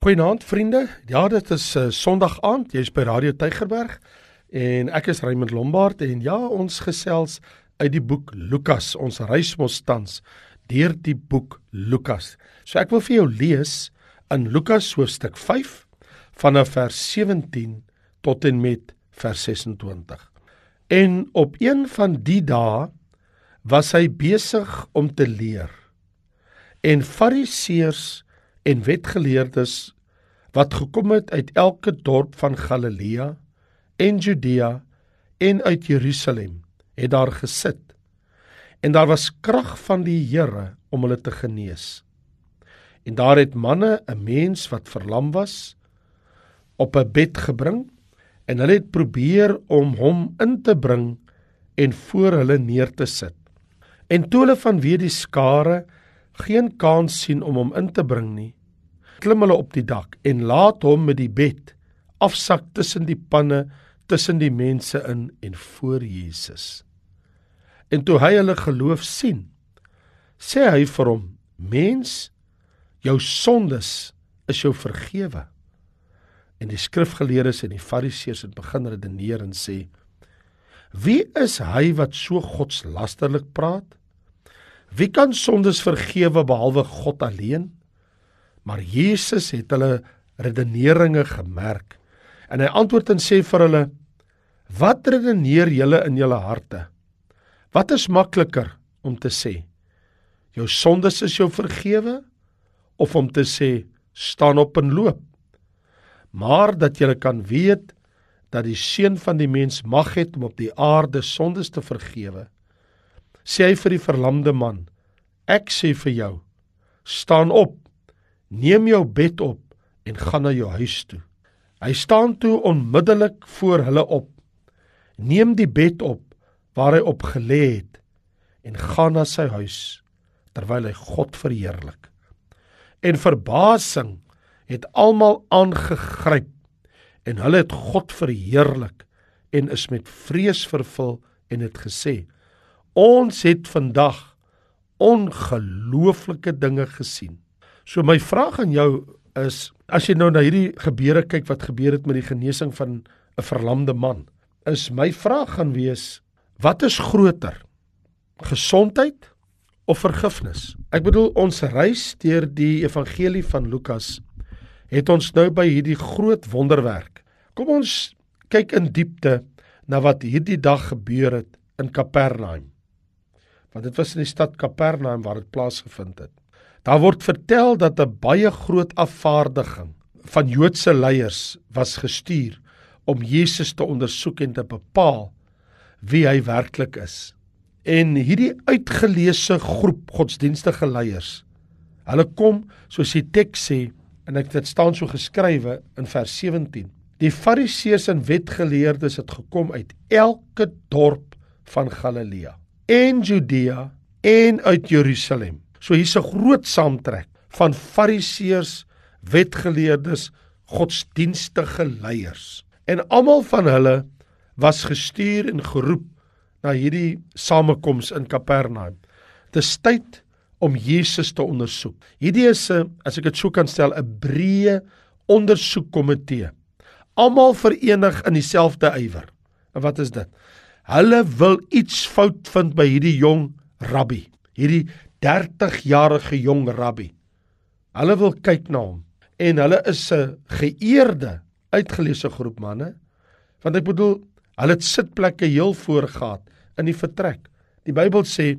Goeienaand vriende. Ja, dit is 'n uh, Sondag aand. Jy's by Radio Tygerberg en ek is Raymond Lombard en ja, ons gesels uit die boek Lukas. Ons reis mos tans deur die boek Lukas. So ek wil vir jou lees in Lukas hoofstuk 5 vanaf vers 17 tot en met vers 26. En op een van die dae was hy besig om te leer. En Fariseërs en wetgeleerdes wat gekom het uit elke dorp van Galilea en Judea en uit Jerusalem het daar gesit. En daar was krag van die Here om hulle te genees. En daar het manne 'n mens wat verlam was op 'n bed gebring en hulle het probeer om hom in te bring en voor hulle neer te sit. En toe hulle vanweë die skare geen kans sien om hom in te bring nie, klim hulle op die dak en laat hom met die bed afsak tussen die panne tussen die mense in en voor Jesus. En toe hy hulle geloof sien, sê hy vir hom: "Mens, jou sondes is jou vergewe." En die skrifgeleerdes en die fariseërs het begin redeneer en sê: "Wie is hy wat so godslasterlik praat?" Wie kan sondes vergewe behalwe God alleen? Maar Jesus het hulle redeneringe gemerk en hy antwoord en sê vir hulle: "Wat redeneer julle in julle harte? Wat is makliker om te sê: Jou sondes is jou vergewe of om te sê: Staan op en loop? Maar dat julle kan weet dat die seun van die mens mag het om op die aarde sondes te vergewe." Sê hy vir die verlamde man: Ek sê vir jou, staan op, neem jou bed op en gaan na jou huis toe. Hy staan toe onmiddellik voor hulle op. Neem die bed op waar hy op gelê het en gaan na sy huis terwyl hy God verheerlik. En verbasing het almal aangegryp en hulle het God verheerlik en is met vrees vervul en het gesê Ons het vandag ongelooflike dinge gesien. So my vraag aan jou is as jy nou na hierdie gebeure kyk wat gebeur het met die genesing van 'n verlamde man, is my vraag gaan wees wat is groter? Gesondheid of vergifnis? Ek bedoel ons reis deur die evangelie van Lukas het ons nou by hierdie groot wonderwerk. Kom ons kyk in diepte na wat hierdie dag gebeur het in Kapernaum want dit was in die stad Kapernaum waar dit plaasgevind het. Daar word vertel dat 'n baie groot afvaardiging van Joodse leiers was gestuur om Jesus te ondersoek en te bepaal wie hy werklik is. En hierdie uitgeleese groep godsdienstige leiers, hulle kom soos die teks sê en ek dit staan so geskrywe in vers 17. Die Fariseërs en wetgeleerdes het gekom uit elke dorp van Galilea en Judea en uit Jerusalem. So hier's 'n groot saamtrek van fariseërs, wetgeleerdes, godsdienstige leiers. En almal van hulle was gestuur en geroep na hierdie samekoms in Kapernaum. Dis tyd om Jesus te ondersoek. Hierdie is 'n as ek dit so kan stel, 'n breë ondersoekkomitee. Almal verenig in dieselfde ywer. En wat is dit? Hulle wil iets fout vind by hierdie jong rabbi, hierdie 30-jarige jong rabbi. Hulle wil kyk na hom en hulle is 'n geëerde, uitgeleese groep manne. Want ek bedoel, hulle het sitplekke heel voorgehad in die vertrek. Die Bybel sê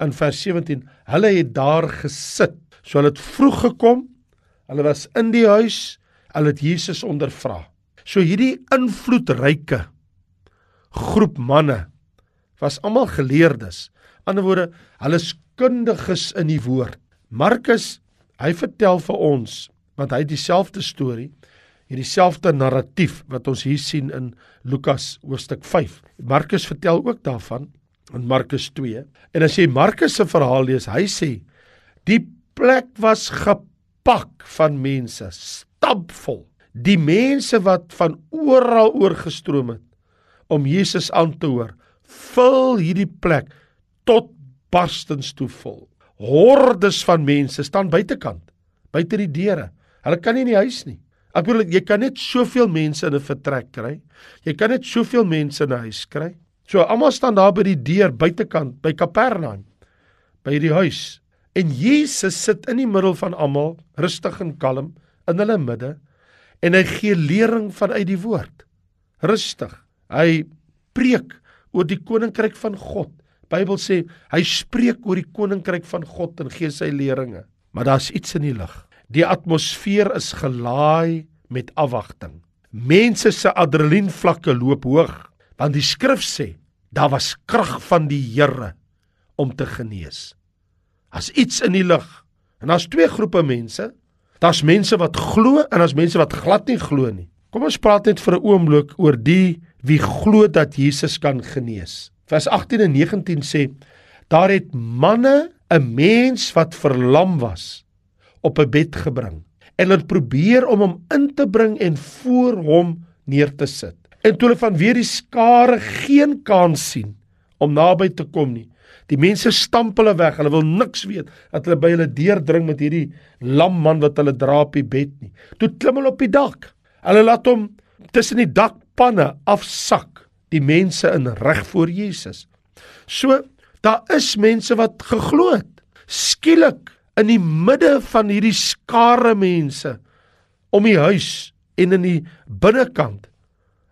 in vers 17, hulle het daar gesit. So hulle het vroeg gekom. Hulle was in die huis. Hulle het Jesus ondervra. So hierdie invloedryke groep manne was almal geleerdes. Ander woorde, hulle is kundiges in die woord. Markus, hy vertel vir ons want hy het dieselfde storie, hierdie selfde narratief wat ons hier sien in Lukas hoofstuk 5. Markus vertel ook daarvan in Markus 2. En as jy Markus se verhaal lees, hy sê die plek was gepak van mense, stampvol. Die mense wat van oral oorgestroom het om Jesus aan te hoor, vul hierdie plek tot barstens toe vol. Hordes van mense staan buitekant, buite die deure. Hulle kan nie in die huis nie. Ek bedoel jy kan net soveel mense in 'n vertrek kry. Jy kan net soveel mense in 'n huis kry. So almal staan daar by die deur buitekant by Kapernaum by die huis. En Jesus sit in die middel van almal, rustig en kalm in hulle midde en hy gee lering vanuit die woord. Rustig. Hy preek oor die koninkryk van God. Bybel sê hy spreek oor die koninkryk van God en gee sy leringe. Maar daar's iets in die lug. Die atmosfeer is gelaai met afwagting. Mense se adrenalienvlakke loop hoog want die skrif sê daar was krag van die Here om te genees. As iets in die lug. En daar's twee groepe mense. Daar's mense wat glo en daar's mense wat glad nie glo nie. Kom ons praat net vir 'n oomblik oor die wie glo dat Jesus kan genees. Vers 18 en 19 sê daar het manne 'n mens wat verlam was op 'n bed gebring en hulle probeer om hom in te bring en voor hom neer te sit. En toe hulle van weer die skare geen kans sien om naby te kom nie. Die mense stamp hulle weg. Hulle wil niks weet dat hulle by hulle deurdring met hierdie lam man wat hulle dra op die bed nie. Toe klim hulle op die dak. Hulle laat hom tussen die dakpanne afsak. Die mense in reg voor Jesus. So daar is mense wat geglo het. Skielik in die midde van hierdie skare mense om die huis en in die binnekant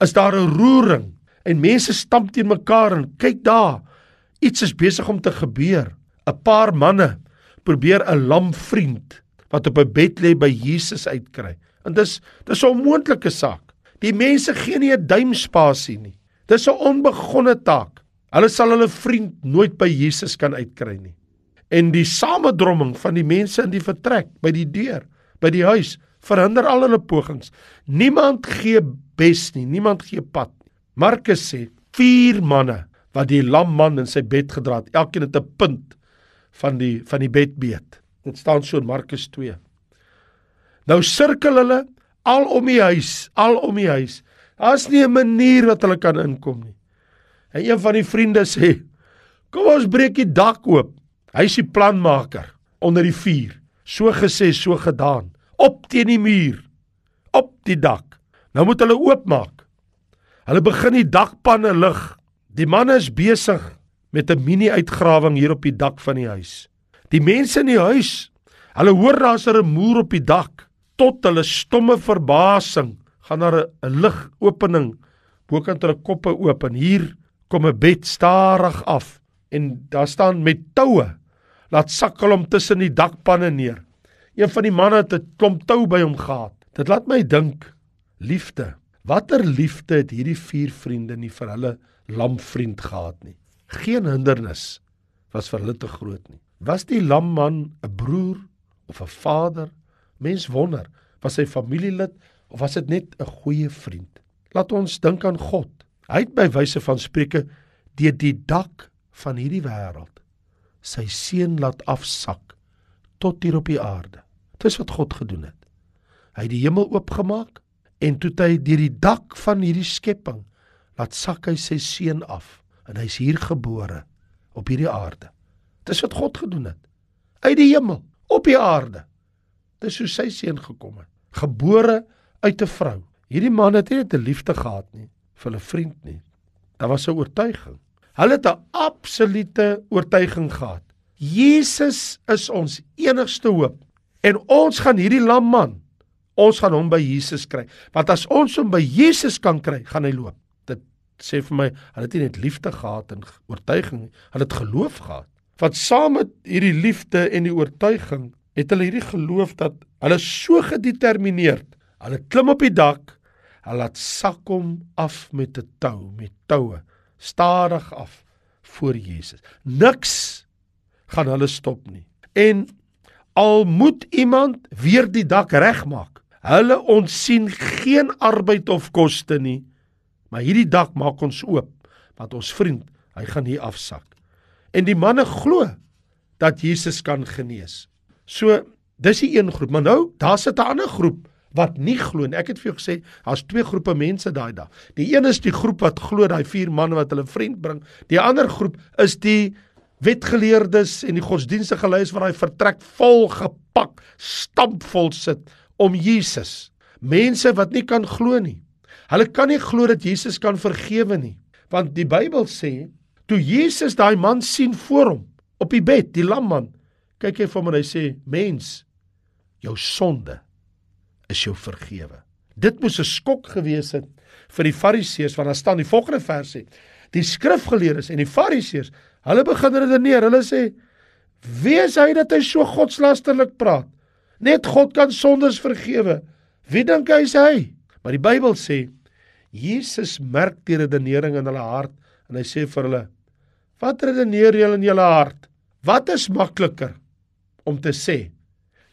is daar 'n roering en mense stamp teen mekaar en kyk daar iets is besig om te gebeur 'n paar manne probeer 'n lam vriend wat op 'n bed lê by Jesus uitkry en dis dis 'n onmoontlike saak die mense gee nie 'n duim spasie nie. Dis 'n onbegonne taak. Hulle sal hulle vriend nooit by Jesus kan uitkry nie. En die samedromming van die mense in die vertrek by die deur by die huis verhinder al hulle pogings. Niemand gee bes nie niemand gee pad nie. Markus sê vier manne wat die lam man in sy bed gedra het elkeen het 'n punt van die van die bed beet dit staan so in Markus 2 nou sirkel hulle al om die huis al om die huis daar's nie 'n manier wat hulle kan inkom nie en een van die vriende sê kom ons breek die dak oop Hy is die planmaker onder die vuur. So gesê, so gedaan. Op teen die muur. Op die dak. Nou moet hulle oopmaak. Hulle begin die dakpanne lig. Die manne is besig met 'n mini-uitgrawing hier op die dak van die huis. Die mense in die huis, hulle hoor daar's 'n muur op die dak. Tot hulle stomme verbasing gaan daar 'n ligopening bokant hulle koppe oop en hier kom 'n bed stadig af en daar staan met toue laat sakkel hom tussen die dakpanne neer. Een van die manne het 'n klomp tou by hom gehad. Dit laat my dink, liefde. Watter liefde het hierdie vier vriende nie vir hulle lam vriend gehad nie. Geen hindernis was vir hulle te groot nie. Was die lam man 'n broer of 'n vader? Mens wonder, was hy familielid of was dit net 'n goeie vriend? Laat ons dink aan God. Hy het by wyse van spreuke deur die dak van hierdie wêreld sy seun laat afsak tot hier op die aarde. Dis wat God gedoen het. Hy het die hemel oopgemaak en toe hy deur die dak van hierdie skepping laat sak hy sy seun af en hy's hier gebore op hierdie aarde. Dis wat God gedoen het. Uit die hemel op die aarde. Dis hoe sy seun gekom het. Gebore uit 'n vrou. Hierdie man het nie net 'n liefde gehad nie vir 'n vriend nie. Daar was 'n oortuiging. Hulle het 'n absolute oortuiging gehad. Jesus is ons enigste hoop en ons gaan hierdie lam man ons gaan hom by Jesus kry. Want as ons hom by Jesus kan kry, gaan hy loop. Dit sê vir my, hulle het nie net liefde gehad en oortuiging nie, hulle het geloof gehad. Want saam met hierdie liefde en die oortuiging het hulle hierdie geloof dat hulle so gedetermineerd, hulle klim op die dak, hulle laat sak hom af met 'n tou, met toue stadig af voor Jesus. Niks gaan hulle stop nie. En al moet iemand weer die dak regmaak. Hulle ontsien geen arbeid of koste nie. Maar hierdie dak maak ons oop want ons vriend, hy gaan hier afsak. En die manne glo dat Jesus kan genees. So, dis die een groep, maar nou, daar sit 'n ander groep wat nie glo nie. Ek het vir jou gesê, daar's twee groepe mense daai dag. Die een is die groep wat glo daai vier manne wat hulle vriend bring. Die ander groep is die wetgeleerdes en die godsdienstige leiers wat daai vertrek vol gepak, stampvol sit om Jesus. Mense wat nie kan glo nie. Hulle kan nie glo dat Jesus kan vergewe nie, want die Bybel sê toe Jesus daai man sien voor hom op die bed, die lamman, kyk hy vir hom en hy sê: "Mens, jou sonde is jou vergewe." Dit moes 'n skok gewees het vir die Fariseërs want daar staan die volgende vers sê: Die skrifgeleerdes en die Fariseërs, hulle begin redeneer. Hulle sê: "Wie is hy dat hy so godslasterlik praat? Net God kan sondes vergewe. Wie dink hy is hy?" Maar die Bybel sê Jesus merk die redenering in hulle hart en hy sê vir hulle: "Wat redeneer julle in julle hart? Wat is makliker om te sê: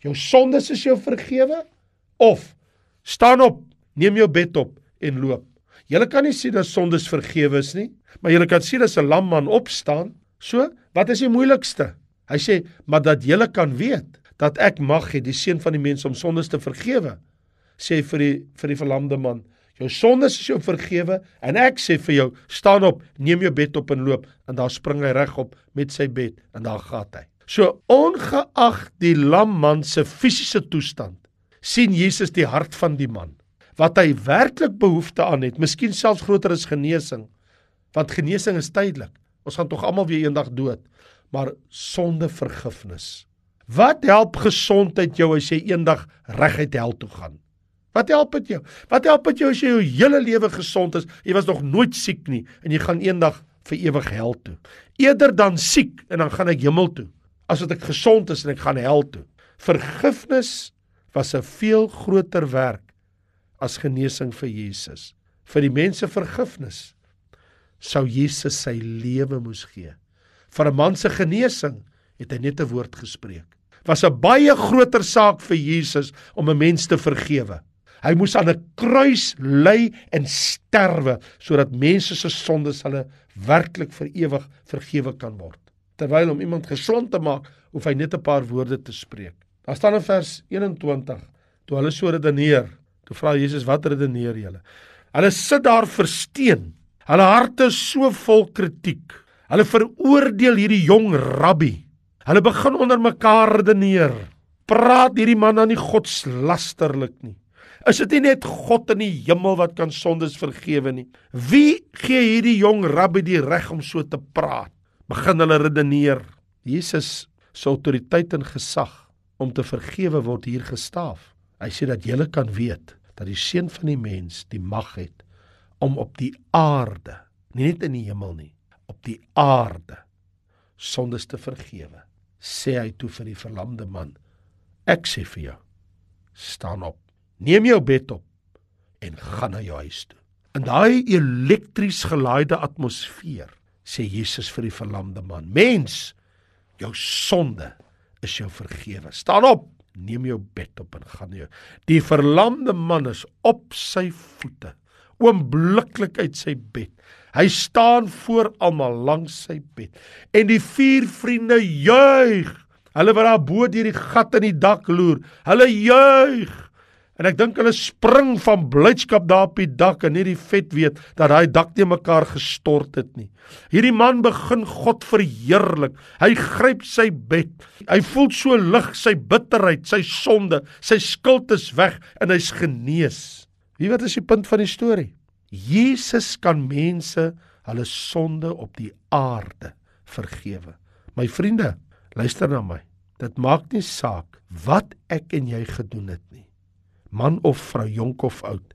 Jou sondes is jou vergewe of staan op, neem jou bed op en loop?" Julle kan nie sien dat sondes vergewe is nie, maar julle kan sien as 'n lam man opstaan. So, wat is die moeilikste? Hy sê, "Maar dat julle kan weet dat ek mag hê die seun van die mens om sondes te vergewe." Sê vir die vir die verlamde man, "Jou sondes is jou vergewe en ek sê vir jou, staan op, neem jou bed op en loop." En daar spring hy regop met sy bed en daar gaan hy. So, ongeag die lam man se fisiese toestand, sien Jesus die hart van die man wat hy werklik behoefte aan het, miskien selfs groter as genesing. Want genesing is tydelik. Ons gaan tog almal weer eendag dood, maar sonde vergifnis. Wat help gesondheid jou as jy eendag reguit hel toe gaan? Wat help dit jou? Wat help dit jou as jy jou hele lewe gesond is? Jy was nog nooit siek nie en jy gaan eendag vir ewig hel toe. Eerder dan siek en dan gaan ek hemel toe, as wat ek gesond is en ek gaan hel toe. Vergifnis was 'n veel groter werk as genesing vir Jesus. Vir die mense vergifnis sou Jesus sy lewe moes gee. Vir 'n man se genesing het hy net 'n woord gespreek. Was 'n baie groter saak vir Jesus om 'n mens te vergewe. Hy moes aan 'n kruis ly en sterwe sodat mense se sondes hulle werklik vir ewig vergewe kan word. Terwyl om iemand gesond te maak, hoef hy net 'n paar woorde te spreek. Daar staan in vers 21 toe hulle so redeneer Toe vra Jesus, "Wat redeneer julle?" Hulle sit daar versteen. Hulle harte is so vol kritiek. Hulle veroordeel hierdie jong rabbi. Hulle begin onder mekaar redeneer. Praat hierdie man dan nie godslasterlik nie? Is dit nie net God in die hemel wat kan sondes vergewe nie? Wie gee hierdie jong rabbi die reg om so te praat? Begin hulle redeneer. Jesus se autoriteit en gesag om te vergewe word hier gestaaf. Hy sê dat jy kan weet dat die seun van die mens die mag het om op die aarde, nie net in die hemel nie, op die aarde sondes te vergewe. Sê hy toe vir die verlamde man: Ek sê vir jou, staan op. Neem jou bed op en gaan na jou huis toe. In daai elektries gelaaide atmosfeer sê Jesus vir die verlamde man: Mens, jou sonde is jou vergewe. Staan op neem jou bed op en gaan jou. Die verlamde man is op sy voete, oombliklik uit sy bed. Hy staan voor almal langs sy bed en die vier vriende juig. Hulle wat daar bo deur die gat in die dak loer, hulle juig. En ek dink hulle spring van blydskap daar op die dak en nie die vet weet dat daai dak te mekaar gestort het nie. Hierdie man begin God verheerlik. Hy gryp sy bed. Hy voel so lig, sy bitterheid, sy sonde, sy skuld is weg en hy's genees. Wie wat is die punt van die storie? Jesus kan mense hulle sonde op die aarde vergewe. My vriende, luister na my. Dit maak nie saak wat ek en jy gedoen het nie man of vrou, jonk of oud.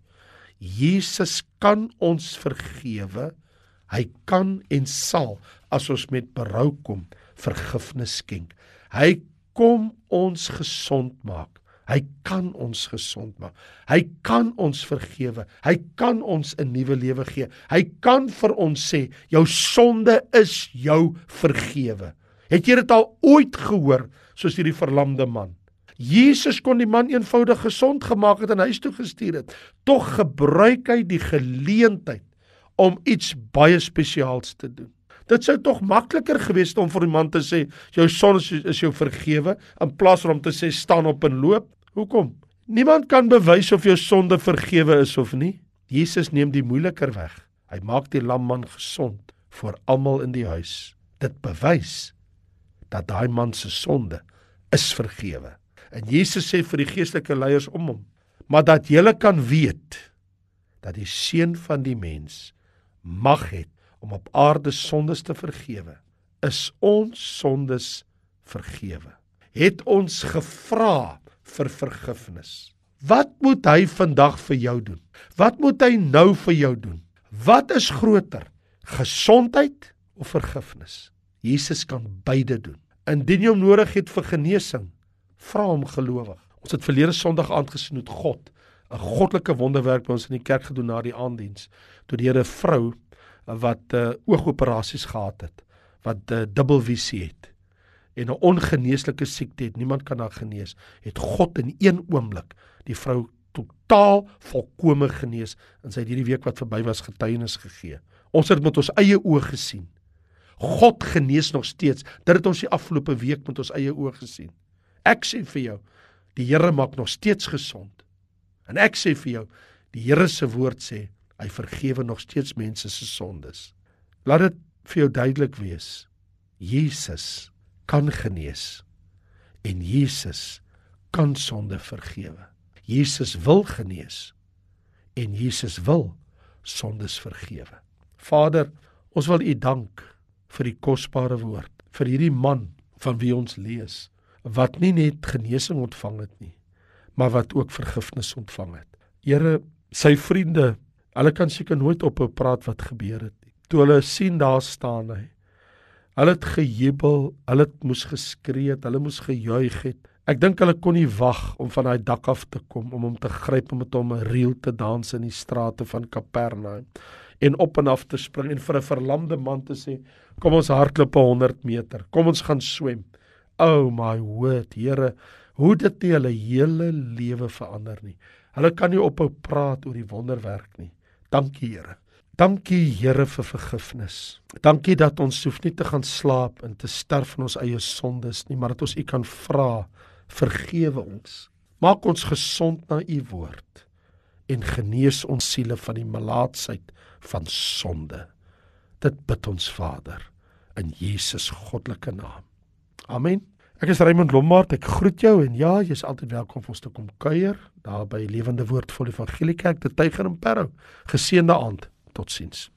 Jesus kan ons vergewe. Hy kan en sal as ons met berou kom, vergifnis skenk. Hy kom ons gesond maak. Hy kan ons gesond maak. Hy kan ons vergewe. Hy kan ons 'n nuwe lewe gee. Hy kan vir ons sê, jou sonde is jou vergewe. Het jy dit al ooit gehoor soos hierdie verlamde man? Jesus kon die man eenvoudig gesond gemaak het en huis toe gestuur het. Tog gebruik hy die geleentheid om iets baie spesiaals te doen. Dit sou tog makliker gewees het om vir die man te sê jou son is, is jou vergewe in plaas van om te sê staan op en loop. Hoekom? Niemand kan bewys of jou sonde vergewe is of nie. Jesus neem die moeiliker weg. Hy maak die lam man gesond vir almal in die huis. Dit bewys dat daai man se sonde is vergewe En Jesus sê vir die geestelike leiers om hom, maar dat julle kan weet dat die seun van die mens mag het om op aarde sondes te vergewe, is ons sondes vergewe. Het ons gevra vir vergifnis. Wat moet hy vandag vir jou doen? Wat moet hy nou vir jou doen? Wat is groter? Gesondheid of vergifnis? Jesus kan beide doen. Indien jy hom nodig het vir genesing, vra hom gelowig. Ons het verlede Sondag aand gesien hoe God 'n goddelike wonderwerk by ons in die kerk gedoen na die aanddiens. Toe die Here 'n vrou wat uh, oogoperasies gehad het, wat 'n uh, dubbelvisie het en 'n ongeneeslike siekte het, niemand kan haar genees, het God in een oomblik die vrou totaal volkome genees en sy het hierdie week wat verby was getuienis gegee. Ons het dit met ons eie oë gesien. God genees nog steeds. Dit het ons die afgelope week met ons eie oë gesien. Ek sê vir jou, die Here maak nog steeds gesond. En ek sê vir jou, die Here se woord sê, hy vergewe nog steeds mense se sondes. Laat dit vir jou duidelik wees. Jesus kan genees en Jesus kan sonde vergewe. Jesus wil genees en Jesus wil sondes vergewe. Vader, ons wil U dank vir die kosbare woord, vir hierdie man van wie ons lees wat nie net genesing ontvang het nie, maar wat ook vergifnis ontvang het. Here, sy vriende, hulle kan seker nooit ophou praat wat gebeur het nie. Toe hulle sien daar staan hy. Hulle het gejubel, hulle het moes geskree het, hulle moes gejuig het. Ek dink hulle kon nie wag om van daai dak af te kom om hom te gryp en met hom 'n reel te dans in die strate van Kapernaum en op en af te spring en vir 'n verlamde man te sê kom ons hardloop 100 meter kom ons gaan swem oh my word Here hoe dit nie hulle hele lewe verander nie. Hulle kan nie ophou praat oor die wonderwerk nie. Dankie Here. Dankie Here vir vergifnis. Dankie dat ons hoef nie te gaan slaap en te sterf van ons eie sondes nie maar dat ons u kan vra vergewe ons. Maak ons gesond na u woord en genees ons siele van die malaatsheid van sonde. Dit bid ons Vader in Jesus goddelike naam. Amen. Ek is Raymond Lombard. Ek groet jou en ja, jy's altyd welkom om ons te kom kuier daar by Lewende Woord vol Evangelie Kerk te Tyger en Parow. Geseënde aand. Totsiens.